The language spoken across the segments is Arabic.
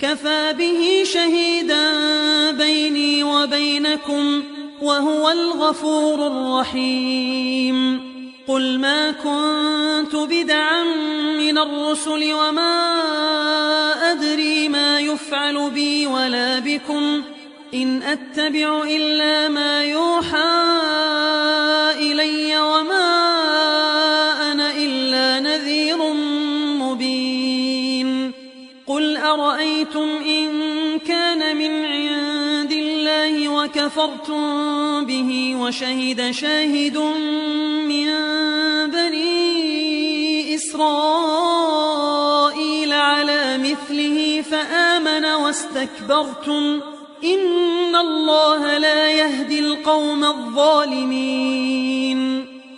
كفى به شهيدا بيني وبينكم وهو الغفور الرحيم. قل ما كنت بدعا من الرسل وما أدري ما يفعل بي ولا بكم. إن أتبع إلا ما يوحى إلي وما أرأيتم إن كان من عند الله وكفرتم به وشهد شاهد من بني إسرائيل على مثله فآمن واستكبرتم إن الله لا يهدي القوم الظالمين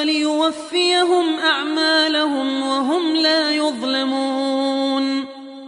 وليوفيهم أعمالهم وهم لا يظلمون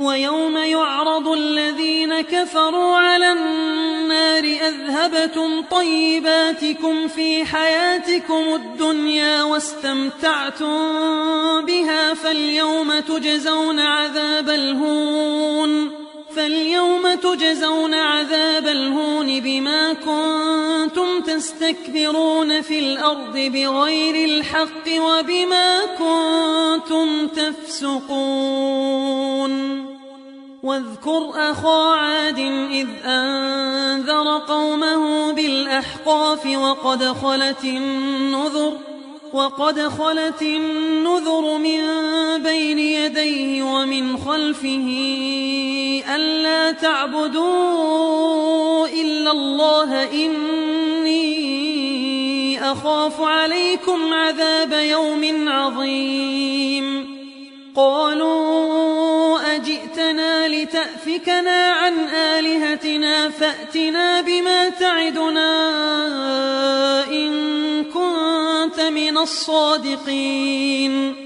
ويوم يعرض الذين كفروا على النار أذهبتم طيباتكم في حياتكم الدنيا واستمتعتم بها فاليوم تجزون عذاب الهون فاليوم تجزون عذاب الهون بما كنتم تستكبرون في الأرض بغير الحق وبما كنتم تفسقون. واذكر أخا عاد إذ أنذر قومه بالأحقاف وقد خلت النذر وقد خلت النذر من بين يديه ومن خلفه. ألا تعبدوا إلا الله إني أخاف عليكم عذاب يوم عظيم. قالوا أجئتنا لتأفكنا عن آلهتنا فأتنا بما تعدنا إن كنت من الصادقين.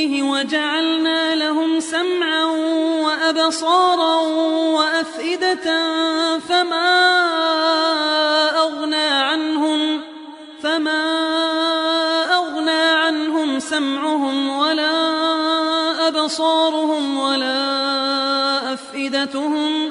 فيه وجعلنا لهم سمعا وأبصارا وأفئدة فما أغنى عنهم فما أغنى عنهم سمعهم ولا أبصارهم ولا أفئدتهم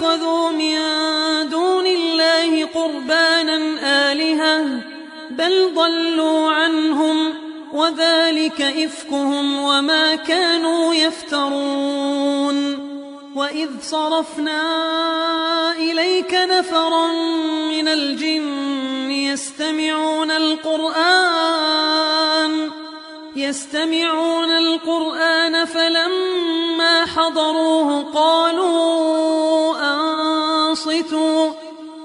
اتخذوا من دون الله قربانا آلهة بل ضلوا عنهم وذلك إفكهم وما كانوا يفترون. وإذ صرفنا إليك نفرا من الجن يستمعون القرآن يستمعون القرآن فلما حضروه قالوا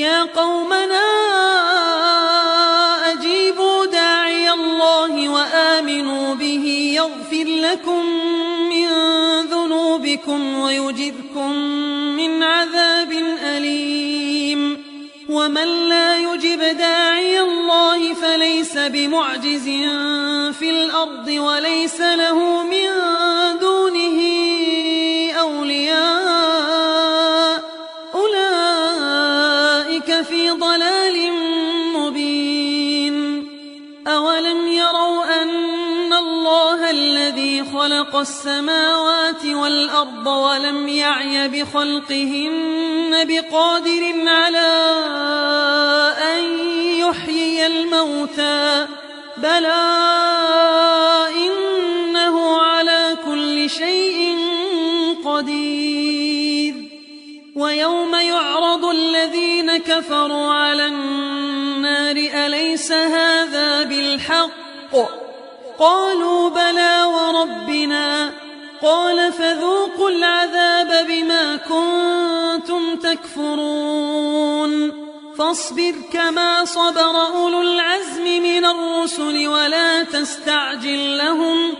يا قومنا أجيبوا داعي الله وآمنوا به يغفر لكم من ذنوبكم ويجركم من عذاب أليم ومن لا يجب داعي الله فليس بمعجز في الأرض وليس له من دونه خلق السماوات والأرض ولم يعي بخلقهن بقادر على أن يحيي الموتى. بلى إنه على كل شيء قدير. ويوم يعرض الذين كفروا على النار أليس هذا بالحق؟ قالوا بلى وربنا قال فذوقوا العذاب بما كنتم تكفرون فاصبر كما صبر أولو العزم من الرسل ولا تستعجل لهم